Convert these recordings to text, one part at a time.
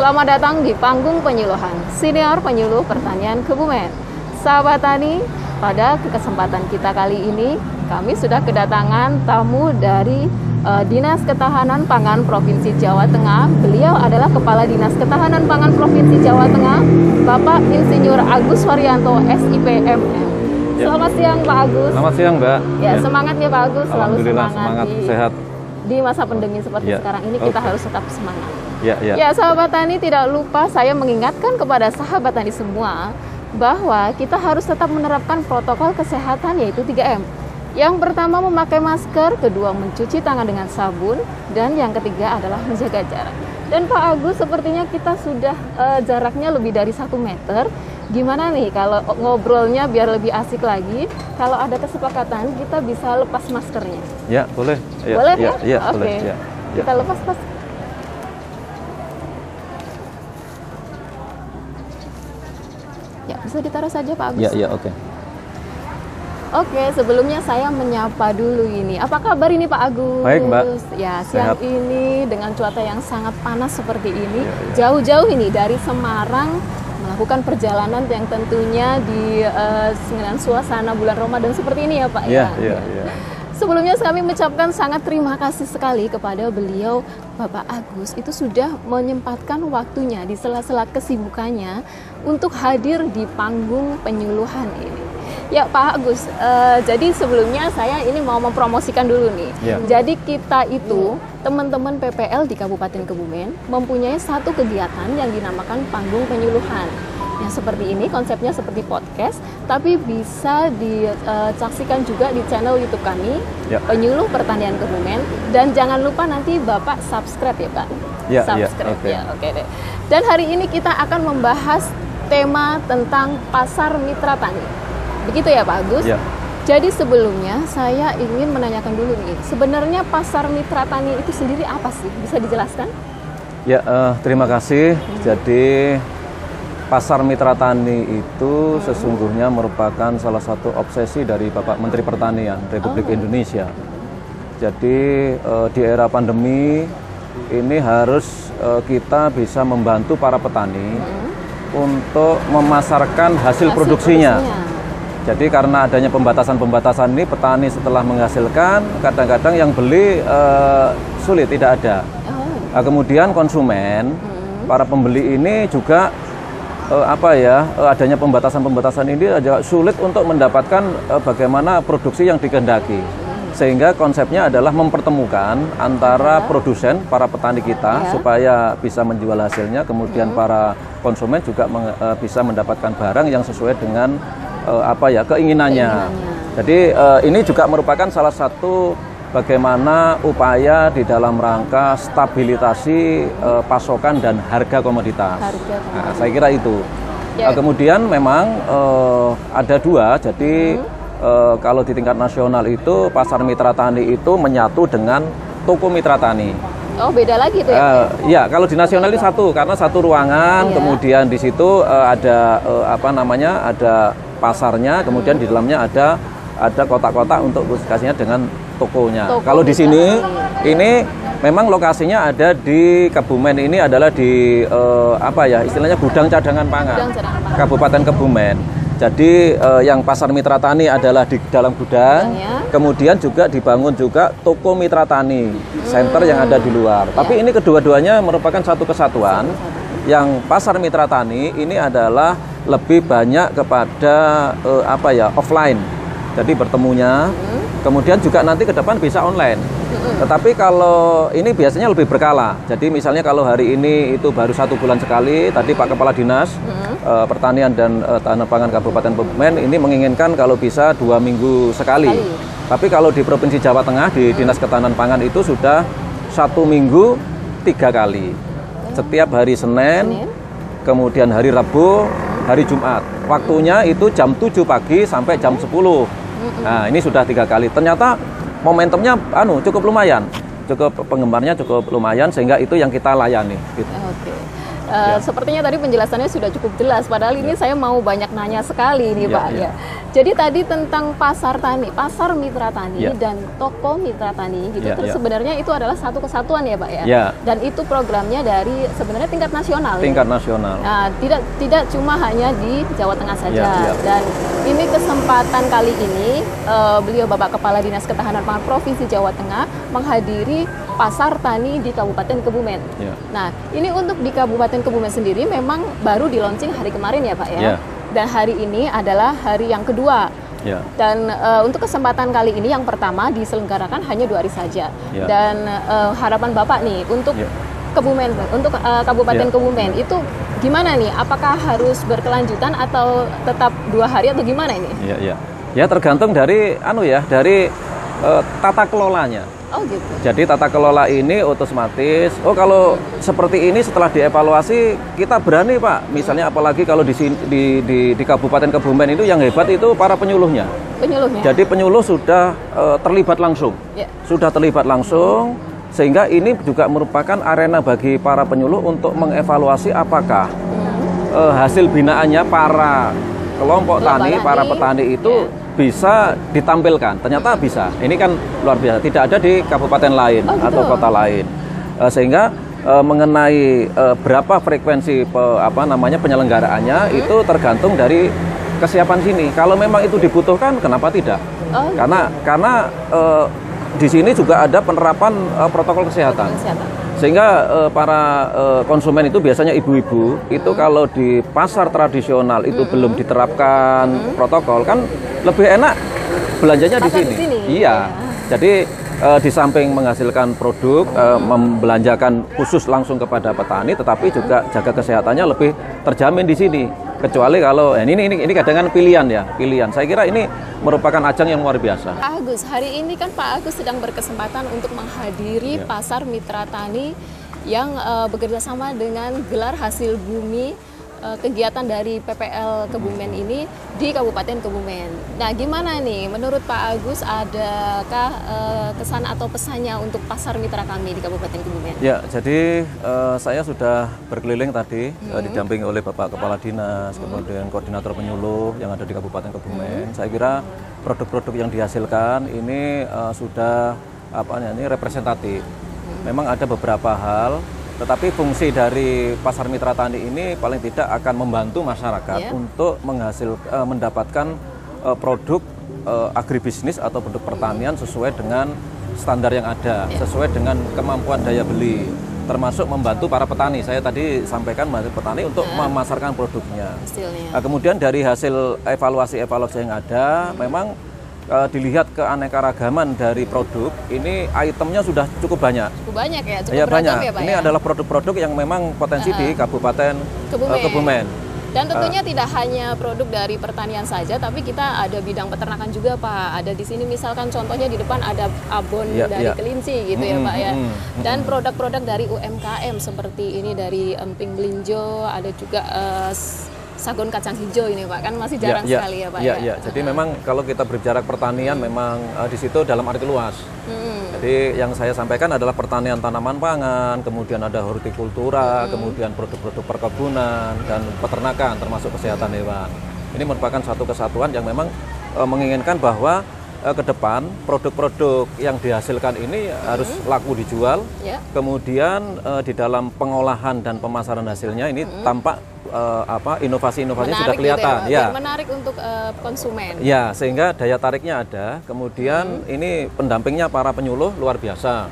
Selamat datang di panggung penyuluhan Senior Penyuluh Pertanian Kebumen. Sahabat Tani, pada kesempatan kita kali ini kami sudah kedatangan tamu dari uh, Dinas Ketahanan Pangan Provinsi Jawa Tengah. Beliau adalah Kepala Dinas Ketahanan Pangan Provinsi Jawa Tengah, Bapak Insinyur Agus Waryanto, SIPM. Ya. Selamat siang Pak Agus. Selamat siang Mbak. Ya, ya. semangat ya Pak Agus, selalu semangat, semangat di, sehat. Di masa pandemi seperti ya. sekarang ini kita harus tetap semangat. Ya, ya. ya, sahabat tani tidak lupa saya mengingatkan kepada sahabat tani semua bahwa kita harus tetap menerapkan protokol kesehatan yaitu 3M. Yang pertama memakai masker, kedua mencuci tangan dengan sabun, dan yang ketiga adalah menjaga jarak. Dan Pak Agus sepertinya kita sudah uh, jaraknya lebih dari satu meter. Gimana nih kalau ngobrolnya biar lebih asik lagi? Kalau ada kesepakatan kita bisa lepas maskernya. Ya boleh. Ya, boleh ya? Ya, ya Oke. Okay. Ya, ya. Kita lepas pas Ya, bisa ditaruh saja Pak Agus. Ya, ya, oke. Okay. Oke, sebelumnya saya menyapa dulu ini. Apa kabar ini Pak Agus? Baik, Mbak. Ya, siang Sehat. ini dengan cuaca yang sangat panas seperti ini, ya, ya. jauh-jauh ini dari Semarang melakukan perjalanan yang tentunya di uh, dengan suasana bulan Ramadan seperti ini ya Pak ya. Iya, iya, iya. Sebelumnya kami mengucapkan sangat terima kasih sekali kepada beliau Bapak Agus itu sudah menyempatkan waktunya di sela-sela kesibukannya untuk hadir di panggung penyuluhan ini. Ya Pak Agus, uh, jadi sebelumnya saya ini mau mempromosikan dulu nih. Ya. Jadi kita itu teman-teman PPL di Kabupaten Kebumen mempunyai satu kegiatan yang dinamakan panggung penyuluhan yang seperti ini konsepnya seperti podcast tapi bisa disaksikan juga di channel YouTube kami ya. penyuluh pertanian Kebumen dan jangan lupa nanti bapak subscribe ya pak ya, ya subscribe ya, okay. ya oke deh dan hari ini kita akan membahas tema tentang pasar mitra tani begitu ya pak Agus ya. Jadi sebelumnya saya ingin menanyakan dulu nih, sebenarnya pasar mitra tani itu sendiri apa sih? Bisa dijelaskan? Ya, uh, terima kasih. Hmm. Jadi Pasar Mitra Tani itu sesungguhnya merupakan salah satu obsesi dari Bapak Menteri Pertanian Republik oh. Indonesia. Jadi eh, di era pandemi ini harus eh, kita bisa membantu para petani hmm. untuk memasarkan hasil, hasil produksinya. produksinya. Jadi karena adanya pembatasan-pembatasan ini petani setelah menghasilkan kadang-kadang yang beli eh, sulit tidak ada. Oh. Nah, kemudian konsumen, hmm. para pembeli ini juga uh, apa ya uh, adanya pembatasan-pembatasan ini agak sulit untuk mendapatkan uh, bagaimana produksi yang dikehendaki sehingga konsepnya adalah mempertemukan antara ya. produsen para petani kita ya. supaya bisa menjual hasilnya kemudian hmm. para konsumen juga meng, uh, bisa mendapatkan barang yang sesuai dengan uh, apa ya keinginannya. keinginannya. Jadi uh, ini juga merupakan salah satu bagaimana upaya di dalam rangka stabilitasi uh, pasokan dan harga komoditas. Harga Nah, saya kira itu. Ya. Uh, kemudian memang uh, ada dua, jadi hmm. uh, kalau di tingkat nasional itu pasar mitra tani itu menyatu dengan toko mitra tani. Oh beda lagi tuh ya? Uh, ya kalau di nasional ini satu karena satu ruangan, ya. kemudian di situ uh, ada uh, apa namanya ada pasarnya, kemudian hmm. di dalamnya ada ada kotak-kotak untuk kasihnya dengan tokonya. Toko Kalau di sini ini memang lokasinya ada di Kebumen ini adalah di uh, apa ya istilahnya gudang cadangan pangan, gudang cadangan pangan. Kabupaten Kebumen. Jadi uh, yang pasar mitra tani adalah di dalam gudang, Gudangnya. kemudian juga dibangun juga toko mitra tani, center yang ada di luar. Ya. Tapi ini kedua-duanya merupakan satu kesatuan. Yang pasar mitra tani ini adalah lebih banyak kepada uh, apa ya offline. Jadi bertemunya. Hmm Kemudian juga nanti ke depan bisa online. Tetapi kalau ini biasanya lebih berkala. Jadi misalnya kalau hari ini itu baru satu bulan sekali, tadi Pak Kepala Dinas uh, Pertanian dan uh, Tanah Pangan Kabupaten Kebumen ini menginginkan kalau bisa dua minggu sekali. sekali. Tapi kalau di Provinsi Jawa Tengah di Dinas Ketahanan Pangan itu sudah satu minggu tiga kali. Setiap hari Senin, kemudian hari Rabu, hari Jumat. Waktunya itu jam 7 pagi sampai jam 10 Nah ini sudah tiga kali. Ternyata momentumnya anu cukup lumayan, cukup penggemarnya cukup lumayan sehingga itu yang kita layani. Gitu. Oke. Uh, Ya. Sepertinya tadi penjelasannya sudah cukup jelas. Padahal ini saya mau banyak nanya sekali nih Ya, Pak. ya. Ya. Jadi tadi tentang pasar tani, pasar mitra tani Ya. dan toko mitra tani gitu. Ya, Terus ya. sebenarnya itu adalah satu kesatuan ya Pak ya. Ya. Dan itu programnya dari sebenarnya tingkat nasional. ya? tingkat nasional. Nah, tidak tidak cuma hanya di Jawa Tengah saja. Ya, ya. Dan ini kesempatan kali ini eh, beliau Bapak Kepala Dinas Ketahanan Pangan Provinsi Jawa Tengah menghadiri pasar tani di Kabupaten Kebumen. Ya. Nah, ini untuk di Kabupaten Kebumen sendiri memang baru di launching hari kemarin ya Pak ya. Ya. Dan hari ini adalah hari yang kedua. Ya. Dan eh, untuk kesempatan kali ini yang pertama diselenggarakan hanya dua hari saja. Ya. Dan eh, harapan Bapak nih untuk Ya. Kebumen, untuk eh, Kabupaten Ya. Kebumen itu gimana nih? Apakah harus berkelanjutan atau tetap dua hari atau gimana ini? Ya, ya. Ya tergantung dari anu ya, dari eh, tata kelolanya. Oh gitu. Jadi tata kelola ini otomatis, oh kalau seperti ini setelah dievaluasi kita berani Pak. Misalnya apalagi kalau di, di, di, di Kabupaten Kebumen itu yang hebat itu para penyuluhnya. Penyuluhnya. Jadi penyuluh sudah eh, terlibat langsung, Ya. sudah terlibat langsung, sehingga ini juga merupakan arena bagi para penyuluh untuk mengevaluasi apakah eh, hasil binaannya para kelompok Kelompok tani, tani, para petani itu ya. Bisa ditampilkan. Ternyata bisa. Ini kan luar biasa. Tidak ada di kabupaten lain Oh, gitu. atau kota lain. Eh, sehingga eh, mengenai eh, berapa frekuensi pe- apa namanya penyelenggaraannya Hmm. itu tergantung dari kesiapan sini. Kalau memang itu dibutuhkan, kenapa tidak? Oh, Karena karena eh, di sini juga ada penerapan eh, protokol kesehatan. kesehatan. Sehingga eh, para eh, konsumen itu biasanya ibu-ibu itu kalau di pasar tradisional itu belum diterapkan protokol kan lebih enak belanjanya di Pasar di sini. sini, Iya. ya. Jadi eh, di samping menghasilkan produk eh, membelanjakan khusus langsung kepada petani tetapi juga jaga kesehatannya lebih terjamin di sini. Kecuali kalau eh, ini ini ini kadang pilihan ya, pilihan. Saya kira ini merupakan ajang yang luar biasa. Pak Agus, hari ini kan Pak Agus sedang berkesempatan untuk menghadiri Ya. pasar mitra tani yang eh, bekerja sama dengan gelar hasil bumi kegiatan dari PPL Kebumen ini di Kabupaten Kebumen. Nah, gimana nih menurut Pak Agus adakah eh, kesan atau pesannya untuk pasar mitra kami di Kabupaten Kebumen? Ya, jadi eh, saya sudah berkeliling tadi eh, didampingi oleh Bapak Kepala Dinas, kemudian koordinator penyuluh yang ada di Kabupaten Kebumen. Saya kira produk-produk yang dihasilkan ini eh, sudah apa ya, ini representatif. Memang ada beberapa hal, tetapi fungsi dari pasar mitra tani ini paling tidak akan membantu masyarakat Ya. untuk menghasil eh, mendapatkan eh, produk eh, agribisnis atau produk pertanian sesuai dengan standar yang ada, sesuai dengan kemampuan daya beli, termasuk membantu para petani. Saya tadi sampaikan membantu petani untuk memasarkan produknya. Nah, kemudian dari hasil evaluasi-evaluasi yang ada, memang eh, dilihat keanekaragaman dari produk, ini itemnya sudah cukup banyak. Cukup banyak ya, cukup Ya banyak. ya Pak ini ya? adalah produk-produk yang memang potensi di Kabupaten Kebumen. eh, Kebumen. Dan tentunya tidak hanya produk dari pertanian saja, tapi kita ada bidang peternakan juga, Pak. Ada di sini misalkan contohnya di depan ada abon Ya, dari ya. kelinci gitu ya, Mm, Pak ya. mm, Dan produk-produk dari UMKM seperti ini dari emping belinjo, ada juga eh, s- sagun kacang hijau ini, Pak. Kan masih jarang sekali ya, Pak ya, ya. ya. Jadi memang kalau kita berbicara pertanian, memang eh, di situ dalam arti luas. Mm, Jadi yang saya sampaikan adalah pertanian tanaman pangan, kemudian ada hortikultura, kemudian produk-produk perkebunan dan peternakan termasuk kesehatan hewan. Ini merupakan satu kesatuan yang memang eh, menginginkan bahwa eh, ke depan produk-produk yang dihasilkan ini harus laku dijual. ya. Kemudian eh, di dalam pengolahan dan pemasaran hasilnya ini tampak eh, apa inovasi-inovasi sudah gitu kelihatan. Pak. ya. Biar menarik untuk eh, konsumen. Ya, sehingga daya tariknya ada. Kemudian ini pendampingnya para penyuluh luar biasa.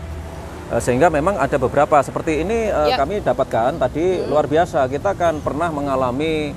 Eh, Sehingga memang ada beberapa seperti ini Ya. kami dapatkan tadi luar biasa. Kita kan pernah mengalami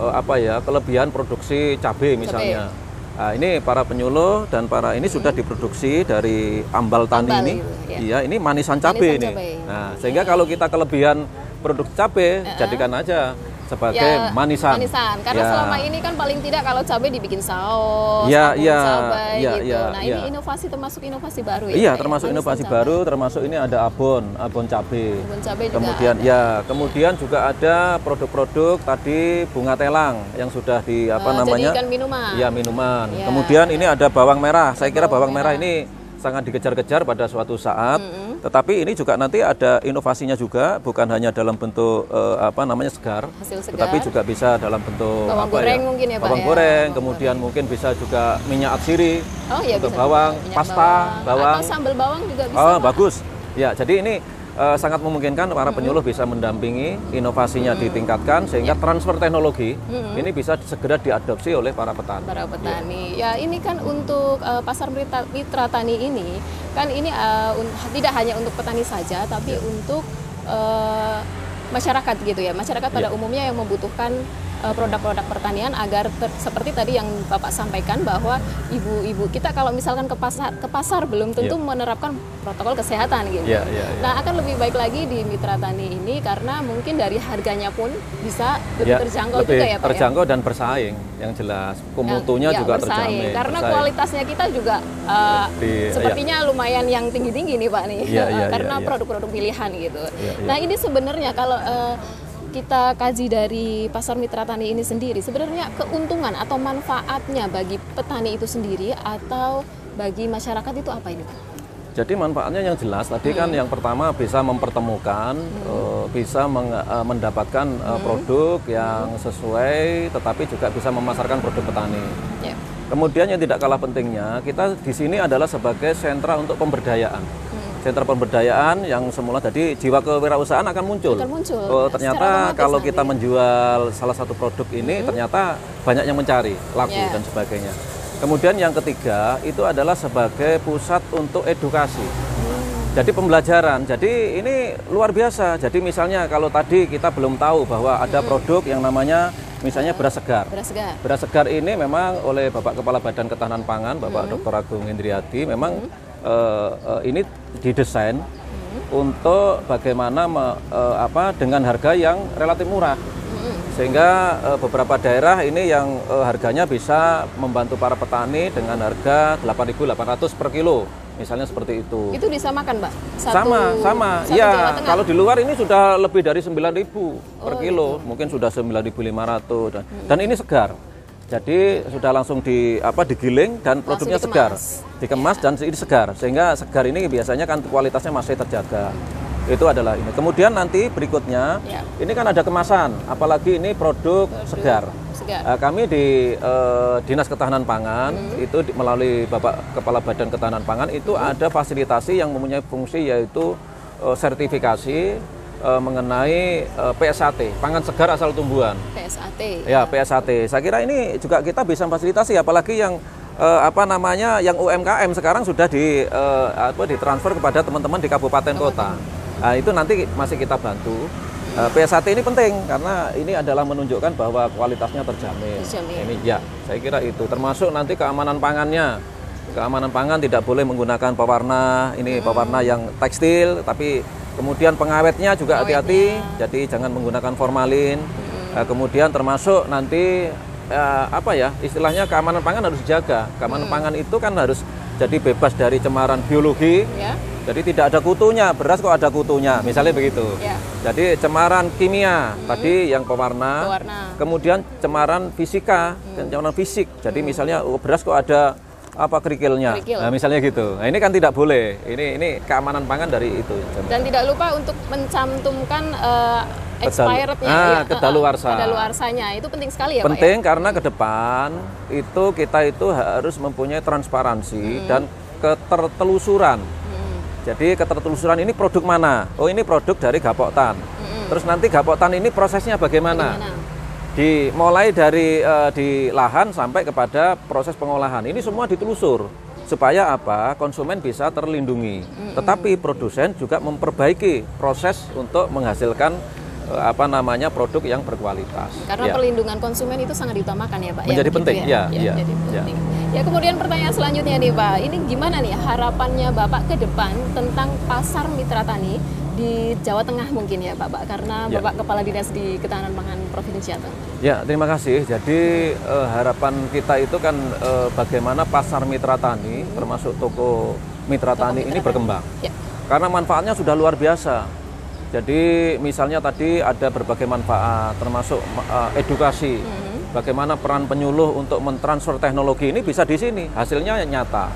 apa ya kelebihan produksi cabai misalnya. Nah, ini para penyuluh dan para ini sudah diproduksi dari ambal tani Ambal ini. itu, ya. Iya, ini manisan cabai Manisan ini. cabai. Nah, sehingga kalau kita kelebihan produk cabai, jadikan aja sebagai Ya, manisan. Karena Ya. selama ini kan paling tidak kalau cabai dibikin saus, Ya, ya, cabai ya, gitu. ya, nah, ya. ini inovasi termasuk inovasi baru ya. Iya, ya? termasuk Manisan inovasi cabai. baru, termasuk ini ada abon, abon cabai. Abon cabai juga Kemudian ada. ya, kemudian juga ada produk-produk tadi bunga telang yang sudah di apa Eh, namanya? Jadikan minuman. Iya, minuman. Ya. Kemudian ini ada bawang merah. Saya kira bawang merah ini sangat dikejar-kejar pada suatu saat. Tetapi ini juga nanti ada inovasinya juga, bukan hanya dalam bentuk eh, apa namanya segar, Hasil segar. tetapi juga bisa dalam bentuk Bawang apa goreng ya? mungkin ya, Pak, Bawang ya? goreng, Bawang kemudian mungkin bisa juga minyak atsiri Oh iya untuk bisa bawang. Minyak pasta, bawang. Atau sambal bawang juga bisa. Oh, Pak. bagus. Ya, jadi ini eh, sangat memungkinkan para penyuluh bisa mendampingi inovasinya ditingkatkan sehingga transfer teknologi ini bisa segera diadopsi oleh para petani. para petani. Ya ini kan untuk eh, pasar mitra, mitra tani ini kan ini un- tidak hanya untuk petani saja, tapi untuk eh, masyarakat gitu ya. Masyarakat pada umumnya yang membutuhkan produk-produk pertanian agar ter- seperti tadi yang bapak sampaikan bahwa ibu-ibu kita kalau misalkan ke pasar ke pasar belum tentu menerapkan protokol kesehatan gitu. Iya, iya, iya. Nah akan lebih baik lagi di mitra tani ini karena mungkin dari harganya pun bisa lebih Ya, terjangkau lebih juga ya pak ya. terjangkau dan bersaing yang jelas. Mutunya Ya, juga bersaing. terjamin. Karena bersaing. kualitasnya kita juga uh, Di- sepertinya lumayan yang tinggi-tinggi nih Pak nih. Iya, iya, Karena iya, iya. produk-produk pilihan gitu. Iya, iya. Nah, ini sebenarnya kalau uh, kita kaji dari pasar mitra tani ini sendiri, sebenarnya keuntungan atau manfaatnya bagi petani itu sendiri atau bagi masyarakat itu apa ini Pak? Jadi manfaatnya yang jelas tadi Hmm. kan yang pertama bisa mempertemukan, eh, bisa meng- eh, mendapatkan eh, Hmm. produk yang sesuai, tetapi juga bisa memasarkan produk petani. Ya. Kemudian yang tidak kalah pentingnya, kita di sini adalah sebagai sentra untuk pemberdayaan. Hmm. Sentra pemberdayaan yang semula tadi jiwa kewirausahaan akan muncul. Akan muncul. Oh, ternyata kalau nanti kita menjual salah satu produk ini, ternyata banyak yang mencari, laku Ya. dan sebagainya. Kemudian yang ketiga itu adalah sebagai pusat untuk edukasi. Jadi pembelajaran. Jadi ini luar biasa. Jadi misalnya kalau tadi kita belum tahu bahwa ada produk yang namanya misalnya beras segar. Beras segar. Beras segar ini memang oleh Bapak Kepala Badan Ketahanan Pangan, Bapak Dr. Agung Indriati, memang eh, eh, ini didesain untuk bagaimana me- eh, apa dengan harga yang relatif murah. Sehingga eh, beberapa daerah ini yang eh, harganya bisa membantu para petani dengan harga 8.800 per kilo, misalnya seperti itu. Itu disamakan, Mbak? Satu, sama, sama. satu Ya, kalau di luar ini sudah lebih dari 9.000 per Oh, kilo, mungkin sudah 9.500 dan, dan ini segar. Jadi sudah langsung di apa digiling dan produknya segar, dikemas. dikemas dan ini segar. Sehingga segar ini biasanya kan kualitasnya masih terjaga. Itu adalah ini. Kemudian nanti berikutnya Ya. ini kan ada kemasan, apalagi ini produk, segar. Segar. Eh, kami di eh, Dinas Ketahanan Pangan itu di- melalui Bapak Kepala Badan Ketahanan Pangan itu ada fasilitasi yang mempunyai fungsi yaitu eh, sertifikasi eh, mengenai eh, PSAT, pangan segar asal tumbuhan. PSAT. Ya, PSAT. Saya kira ini juga kita bisa fasilitasi apalagi yang eh, apa namanya yang UMKM sekarang sudah di eh, apa ditransfer kepada teman-teman di kabupaten kota. Nah, itu nanti masih kita bantu. PSAT ini penting karena ini adalah menunjukkan bahwa kualitasnya terjamin. Terjamin. Ini ya, saya kira itu termasuk nanti keamanan pangannya. Keamanan pangan tidak boleh menggunakan pewarna, ini pewarna yang tekstil, tapi kemudian pengawetnya juga hati-hati, jadi jangan menggunakan formalin. Eh, kemudian termasuk nanti eh, apa ya, istilahnya keamanan pangan harus dijaga. Keamanan pangan itu kan harus jadi bebas dari cemaran biologi, Ya. jadi tidak ada kutunya, beras kok ada kutunya, misalnya begitu. Ya. Jadi cemaran kimia tadi yang pewarna, Pewarna. kemudian cemaran fisika dan cemaran fisik. Jadi misalnya oh, beras kok ada apa kerikilnya, Kerikil. nah, misalnya gitu. Nah, ini kan tidak boleh. Ini ini keamanan pangan dari itu. Dan tidak lupa untuk mencantumkan eh, expirednya, Ah, ya, kedaluarsa. kedaluarsanya. Itu penting sekali ya, Pak. Penting karena ke depan itu kita itu harus mempunyai transparansi dan ketertelusuran. Hmm. Jadi ketertelusuran ini produk mana? Oh ini produk dari Gapoktan. Terus nanti Gapoktan ini prosesnya bagaimana? Bagaimana? Di mulai dari eh, di lahan sampai kepada proses pengolahan. Ini semua ditelusur supaya apa? Konsumen bisa terlindungi. Tetapi produsen juga memperbaiki proses untuk menghasilkan eh, apa namanya produk yang berkualitas. Karena Ya. perlindungan konsumen itu sangat diutamakan ya Pak. Menjadi begitu penting, ya, ya, jadi ya. penting. Ya kemudian pertanyaan selanjutnya nih Pak, ini gimana nih harapannya Bapak ke depan tentang pasar mitra tani di Jawa Tengah mungkin ya Bapak, karena Ya. Bapak Kepala Dinas di Ketahanan Pangan Provinsi Jateng. Ya, terima kasih. Jadi eh, harapan kita itu kan eh, bagaimana pasar mitra tani, termasuk toko mitra tani ini berkembang. Ya. Karena manfaatnya sudah luar biasa. Jadi misalnya tadi ada berbagai manfaat, termasuk eh, edukasi. Bagaimana peran penyuluh untuk mentransfer teknologi ini bisa di sini, hasilnya nyata.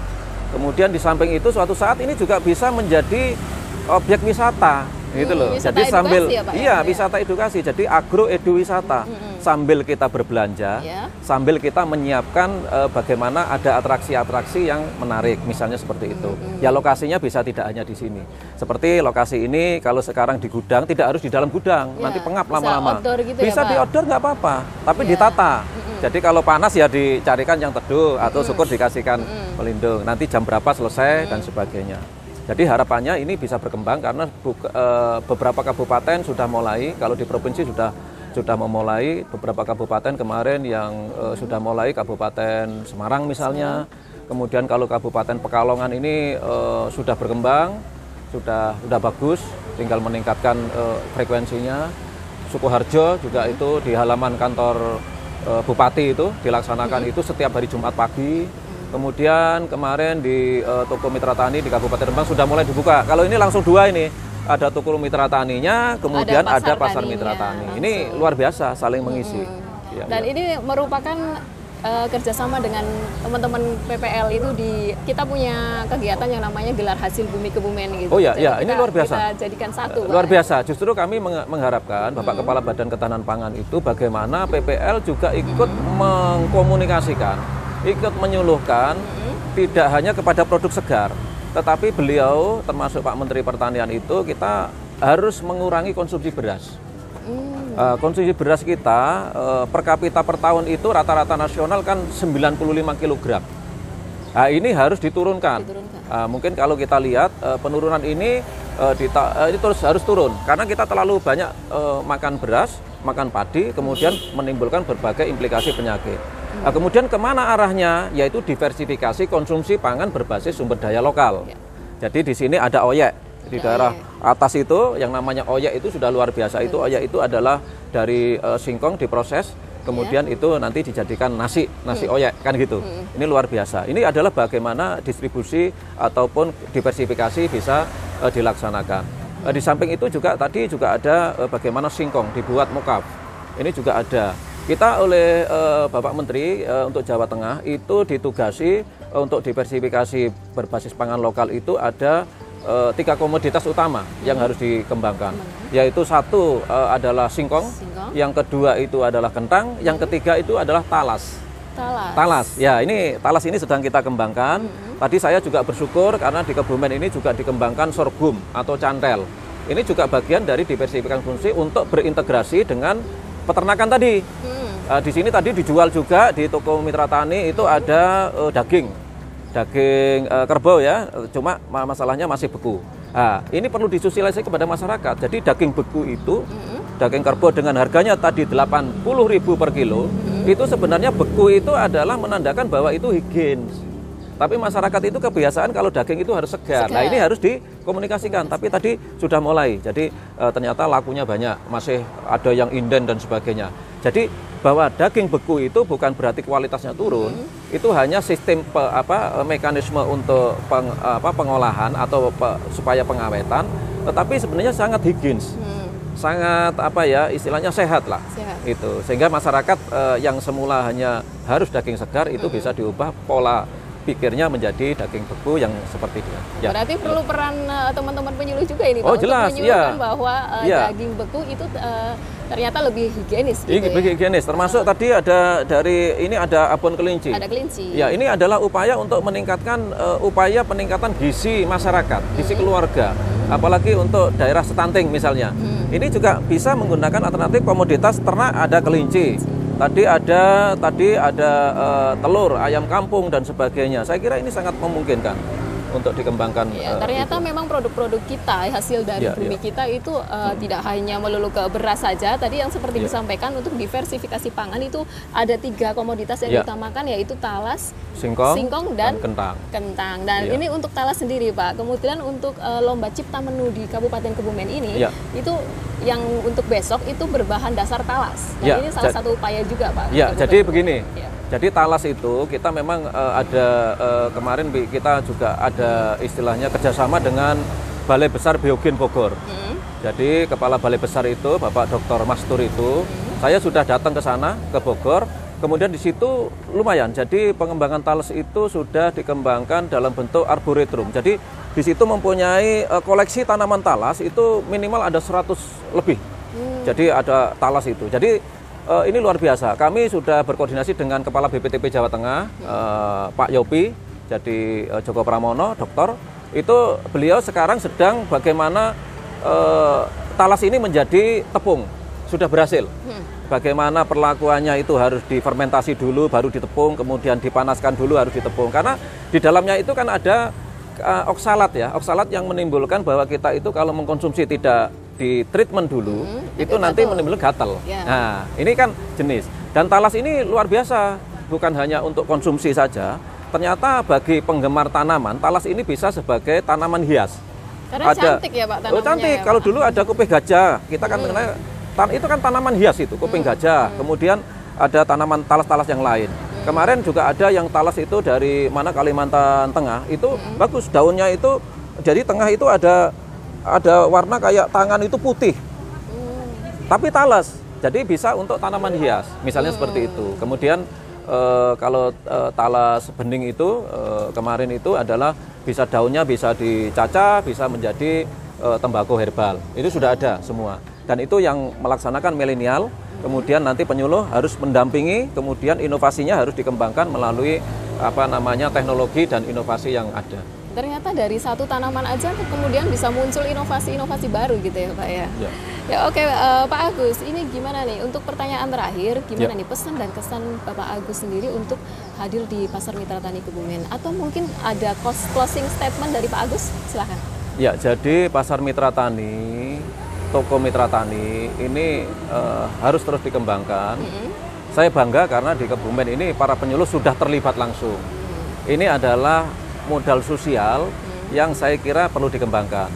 Kemudian di samping itu suatu saat ini juga bisa menjadi objek wisata gitu Hmm, loh. wisata Jadi sambil ya, Pak, ya? iya Ya. wisata edukasi. Jadi agro edu wisata. Sambil kita berbelanja, Ya. sambil kita menyiapkan eh, bagaimana ada atraksi-atraksi yang menarik, misalnya seperti itu. Ya lokasinya bisa tidak hanya di sini. Seperti lokasi ini kalau sekarang di gudang tidak harus di dalam gudang, Ya, nanti pengap bisa lama-lama. outdoor gitu ya, bisa di Pak? outdoor nggak apa-apa, tapi Ya. ditata. Jadi kalau panas ya dicarikan yang teduh atau syukur dikasihkan pelindung. Nanti jam berapa selesai dan sebagainya. Jadi harapannya ini bisa berkembang karena buka- eh, beberapa kabupaten sudah mulai, kalau di provinsi sudah sudah memulai beberapa kabupaten kemarin yang eh, sudah mulai Kabupaten Semarang misalnya. Kemudian kalau Kabupaten Pekalongan ini eh, sudah berkembang, sudah sudah bagus, tinggal meningkatkan eh, frekuensinya. Sukoharjo juga itu di halaman kantor eh, bupati itu dilaksanakan itu setiap hari Jumat pagi. Kemudian kemarin di eh, toko Mitra Tani di Kabupaten Rembang sudah mulai dibuka. Kalau ini langsung dua ini, ada toko Mitra Taninya, kemudian Ada ada pasar pasar, Mitra Tani. Ini luar biasa saling mengisi. Ya, Dan ya. ini merupakan eh, kerjasama dengan teman-teman PPL itu di kita punya kegiatan yang namanya gelar hasil bumi kebumen gitu. Oh, ya, Jadi ya, ini kita- luar biasa. Kita jadikan satu. Pak. Luar biasa. Justru kami meng- mengharapkan Bapak Kepala Badan Ketahanan Pangan itu bagaimana PPL juga ikut mengkomunikasikan, ikut menyuluhkan tidak hanya kepada produk segar, tetapi beliau termasuk Pak Menteri Pertanian itu kita harus mengurangi konsumsi beras. Hmm, konsumsi beras kita eh, per kapita per tahun itu rata-rata nasional kan 95 kg. Nah, ini harus diturunkan. Diturunkan. Ah, mungkin kalau kita lihat eh, penurunan ini eh, dita- eh, ini terus harus turun karena kita terlalu banyak eh, makan beras, makan padi, kemudian menimbulkan berbagai implikasi penyakit. Nah, kemudian ke mana arahnya? Yaitu diversifikasi konsumsi pangan berbasis sumber daya lokal. Jadi di sini ada oyek di daerah atas itu yang namanya oyek itu sudah luar biasa. Itu oyek itu adalah dari eh, singkong diproses, kemudian itu nanti dijadikan nasi, nasi oyek kan gitu. Ini luar biasa. Ini adalah bagaimana distribusi ataupun diversifikasi bisa eh, dilaksanakan. Eh, di samping itu juga tadi juga ada eh, bagaimana singkong dibuat mokaf. Ini juga ada. Kita oleh eh, Bapak Menteri eh, untuk Jawa Tengah itu ditugasi eh, untuk diversifikasi berbasis pangan lokal itu ada tiga komoditas utama yang harus dikembangkan, yaitu satu adalah singkong, Singkong. yang kedua itu adalah kentang, yang ketiga itu adalah talas. Talas. Talas, ya ini talas ini sedang kita kembangkan. Tadi saya juga bersyukur karena di Kebumen ini juga dikembangkan sorghum atau cantel. Ini juga bagian dari diversifikasi fungsi untuk berintegrasi dengan peternakan tadi. Hmm. Eh, di sini tadi dijual juga di toko Mitra Tani itu ada eh, daging, daging eh, kerbau ya. Cuma ma- masalahnya masih beku. Nah, ini perlu disosialisasi kepada masyarakat. Jadi daging beku itu, daging kerbau dengan harganya tadi 80.000 per kilo, itu sebenarnya beku itu adalah menandakan bahwa itu higienis. Tapi masyarakat itu kebiasaan kalau daging itu harus segar. Nah Segar. ini harus dikomunikasikan. Tapi tadi sudah mulai. Jadi eh, ternyata lakunya banyak, masih ada yang inden dan sebagainya. Jadi bahwa daging beku itu bukan berarti kualitasnya turun. Itu hanya sistem pe- apa eh, mekanisme untuk peng- apa, pengolahan atau pe- supaya pengawetan. Tetapi sebenarnya sangat higienis, Hmm. sangat apa ya istilahnya sehat lah Sehat. itu sehingga masyarakat eh, yang semula hanya harus daging segar itu bisa diubah pola pikirnya menjadi daging beku yang seperti dia. Ya. Berarti perlu peran eh, teman-teman penyuluh juga ini Pak Oh, untuk jelas, menyuluhkan iya. bahwa eh, Iya. daging beku itu eh, ternyata lebih higienis gitu Ini ya. higienis. Termasuk tadi ada dari ini ada abon kelinci. Ada kelinci. Ya, ini adalah upaya untuk meningkatkan eh, upaya peningkatan gizi masyarakat, gizi keluarga. Apalagi untuk daerah stunting misalnya. Ini juga bisa menggunakan alternatif komoditas ternak ada kelinci. Tadi ada tadi ada eh, telur, ayam kampung dan sebagainya. Saya kira ini sangat memungkinkan untuk dikembangkan. Ya, ternyata itu. memang produk-produk kita hasil dari Ya, bumi ya. kita itu uh, tidak hanya melulu ke beras saja. Tadi yang seperti Ya. disampaikan untuk diversifikasi pangan itu ada tiga komoditas yang Ya. diutamakan yaitu talas, singkong, singkong dan, kentang. kentang. Dan Ya. ini untuk talas sendiri, Pak. Kemudian untuk uh, lomba cipta menu di Kabupaten Kebumen ini Ya. itu yang untuk besok itu berbahan dasar talas. Dan Ya, ini salah jad- satu upaya juga, Pak. Ya, Kabupaten jadi begini. Ya. Jadi talas itu kita memang eh, ada eh, kemarin kita juga ada istilahnya kerjasama dengan Balai Besar Biogen Bogor. Hmm. Jadi kepala Balai Besar itu Bapak Dr. Mastur itu, saya sudah datang ke sana ke Bogor. Kemudian di situ lumayan. Jadi pengembangan talas itu sudah dikembangkan dalam bentuk arboretum. Jadi di situ mempunyai uh, koleksi tanaman talas itu minimal ada 100 lebih. Hmm. Jadi ada talas itu. Jadi uh, ini luar biasa. Kami sudah berkoordinasi dengan Kepala BPTP Jawa Tengah, uh, Pak Yopi, jadi uh, Joko Pramono, dokter. Itu beliau sekarang sedang bagaimana uh, talas ini menjadi tepung. Sudah berhasil. Hmm bagaimana perlakuannya itu harus difermentasi dulu baru ditepung kemudian dipanaskan dulu harus ditepung karena di dalamnya itu kan ada uh, oksalat ya oksalat yang menimbulkan bahwa kita itu kalau mengkonsumsi tidak di treatment dulu hmm, itu nanti menimbulkan gatal ya. nah ini kan jenis dan talas ini luar biasa bukan hanya untuk konsumsi saja ternyata bagi penggemar tanaman talas ini bisa sebagai tanaman hias karena ada, cantik ya Pak Oh cantik. Ya, Kalau dulu ada kuping gajah, kita kan hmm. mengenai tan itu kan tanaman hias itu, kuping hmm. gajah. Hmm. Kemudian ada tanaman talas-talas yang lain. Hmm. Kemarin juga ada yang talas itu dari mana Kalimantan Tengah, itu hmm. bagus daunnya itu jadi tengah itu ada ada warna kayak tangan itu putih. Hmm. Tapi talas. Jadi bisa untuk tanaman hias, misalnya hmm. seperti itu. Kemudian e, kalau e, talas bening itu e, kemarin itu adalah bisa daunnya bisa dicacah, bisa menjadi e, tembakau herbal. Itu sudah ada semua dan itu yang melaksanakan milenial kemudian nanti penyuluh harus mendampingi kemudian inovasinya harus dikembangkan melalui apa namanya teknologi dan inovasi yang ada ternyata dari satu tanaman aja kemudian bisa muncul inovasi-inovasi baru gitu ya Pak ya. Ya, ya oke uh, Pak Agus, ini gimana nih untuk pertanyaan terakhir, gimana ya. nih pesan dan kesan Bapak Agus sendiri untuk hadir di Pasar Mitra Tani Kebumen atau mungkin ada closing statement dari Pak Agus? Silahkan. Ya, jadi Pasar Mitra Tani toko mitra tani ini uh, harus terus dikembangkan. Mm -hmm. Saya bangga karena di Kebumen ini para penyuluh sudah terlibat langsung. Mm -hmm. Ini adalah modal sosial mm -hmm. yang saya kira perlu dikembangkan.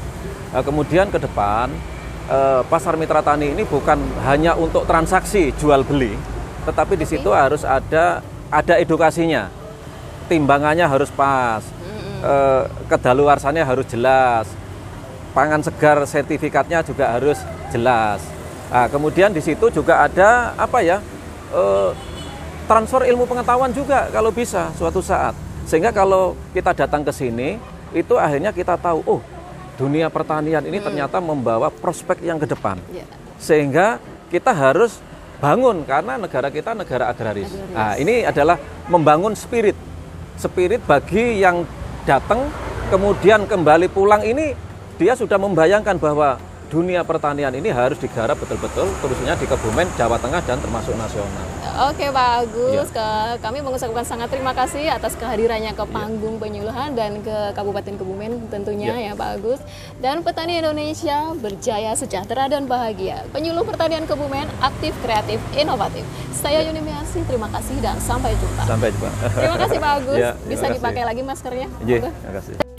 Uh, kemudian ke depan uh, pasar mitra tani ini bukan hanya untuk transaksi jual beli, tetapi di situ harus ada ada edukasinya. Timbangannya harus pas, mm -hmm. uh, kedaluarsannya harus jelas pangan segar sertifikatnya juga harus jelas. Nah, kemudian di situ juga ada apa ya eh, transfer ilmu pengetahuan juga kalau bisa suatu saat. Sehingga kalau kita datang ke sini itu akhirnya kita tahu oh dunia pertanian ini hmm. ternyata membawa prospek yang ke depan. Yeah. Sehingga kita harus bangun karena negara kita negara agraris. agraris. Nah, ini adalah membangun spirit. Spirit bagi yang datang kemudian kembali pulang ini dia sudah membayangkan bahwa dunia pertanian ini harus digarap betul-betul khususnya di Kebumen, Jawa Tengah dan termasuk nasional. Oke Pak Agus, ya. kami mengucapkan sangat terima kasih atas kehadirannya ke iya. panggung ya. penyuluhan dan ke Kabupaten Kebumen tentunya ya. ya Pak Agus. Dan petani Indonesia berjaya, sejahtera dan bahagia. Penyuluh pertanian Kebumen aktif, kreatif, inovatif. Saya ya. Yuni Miasi, terima kasih dan sampai jumpa. Sampai jumpa. Terima kasih Pak Agus. Ya, Bisa kasih. dipakai lagi maskernya. Iya, terima kasih.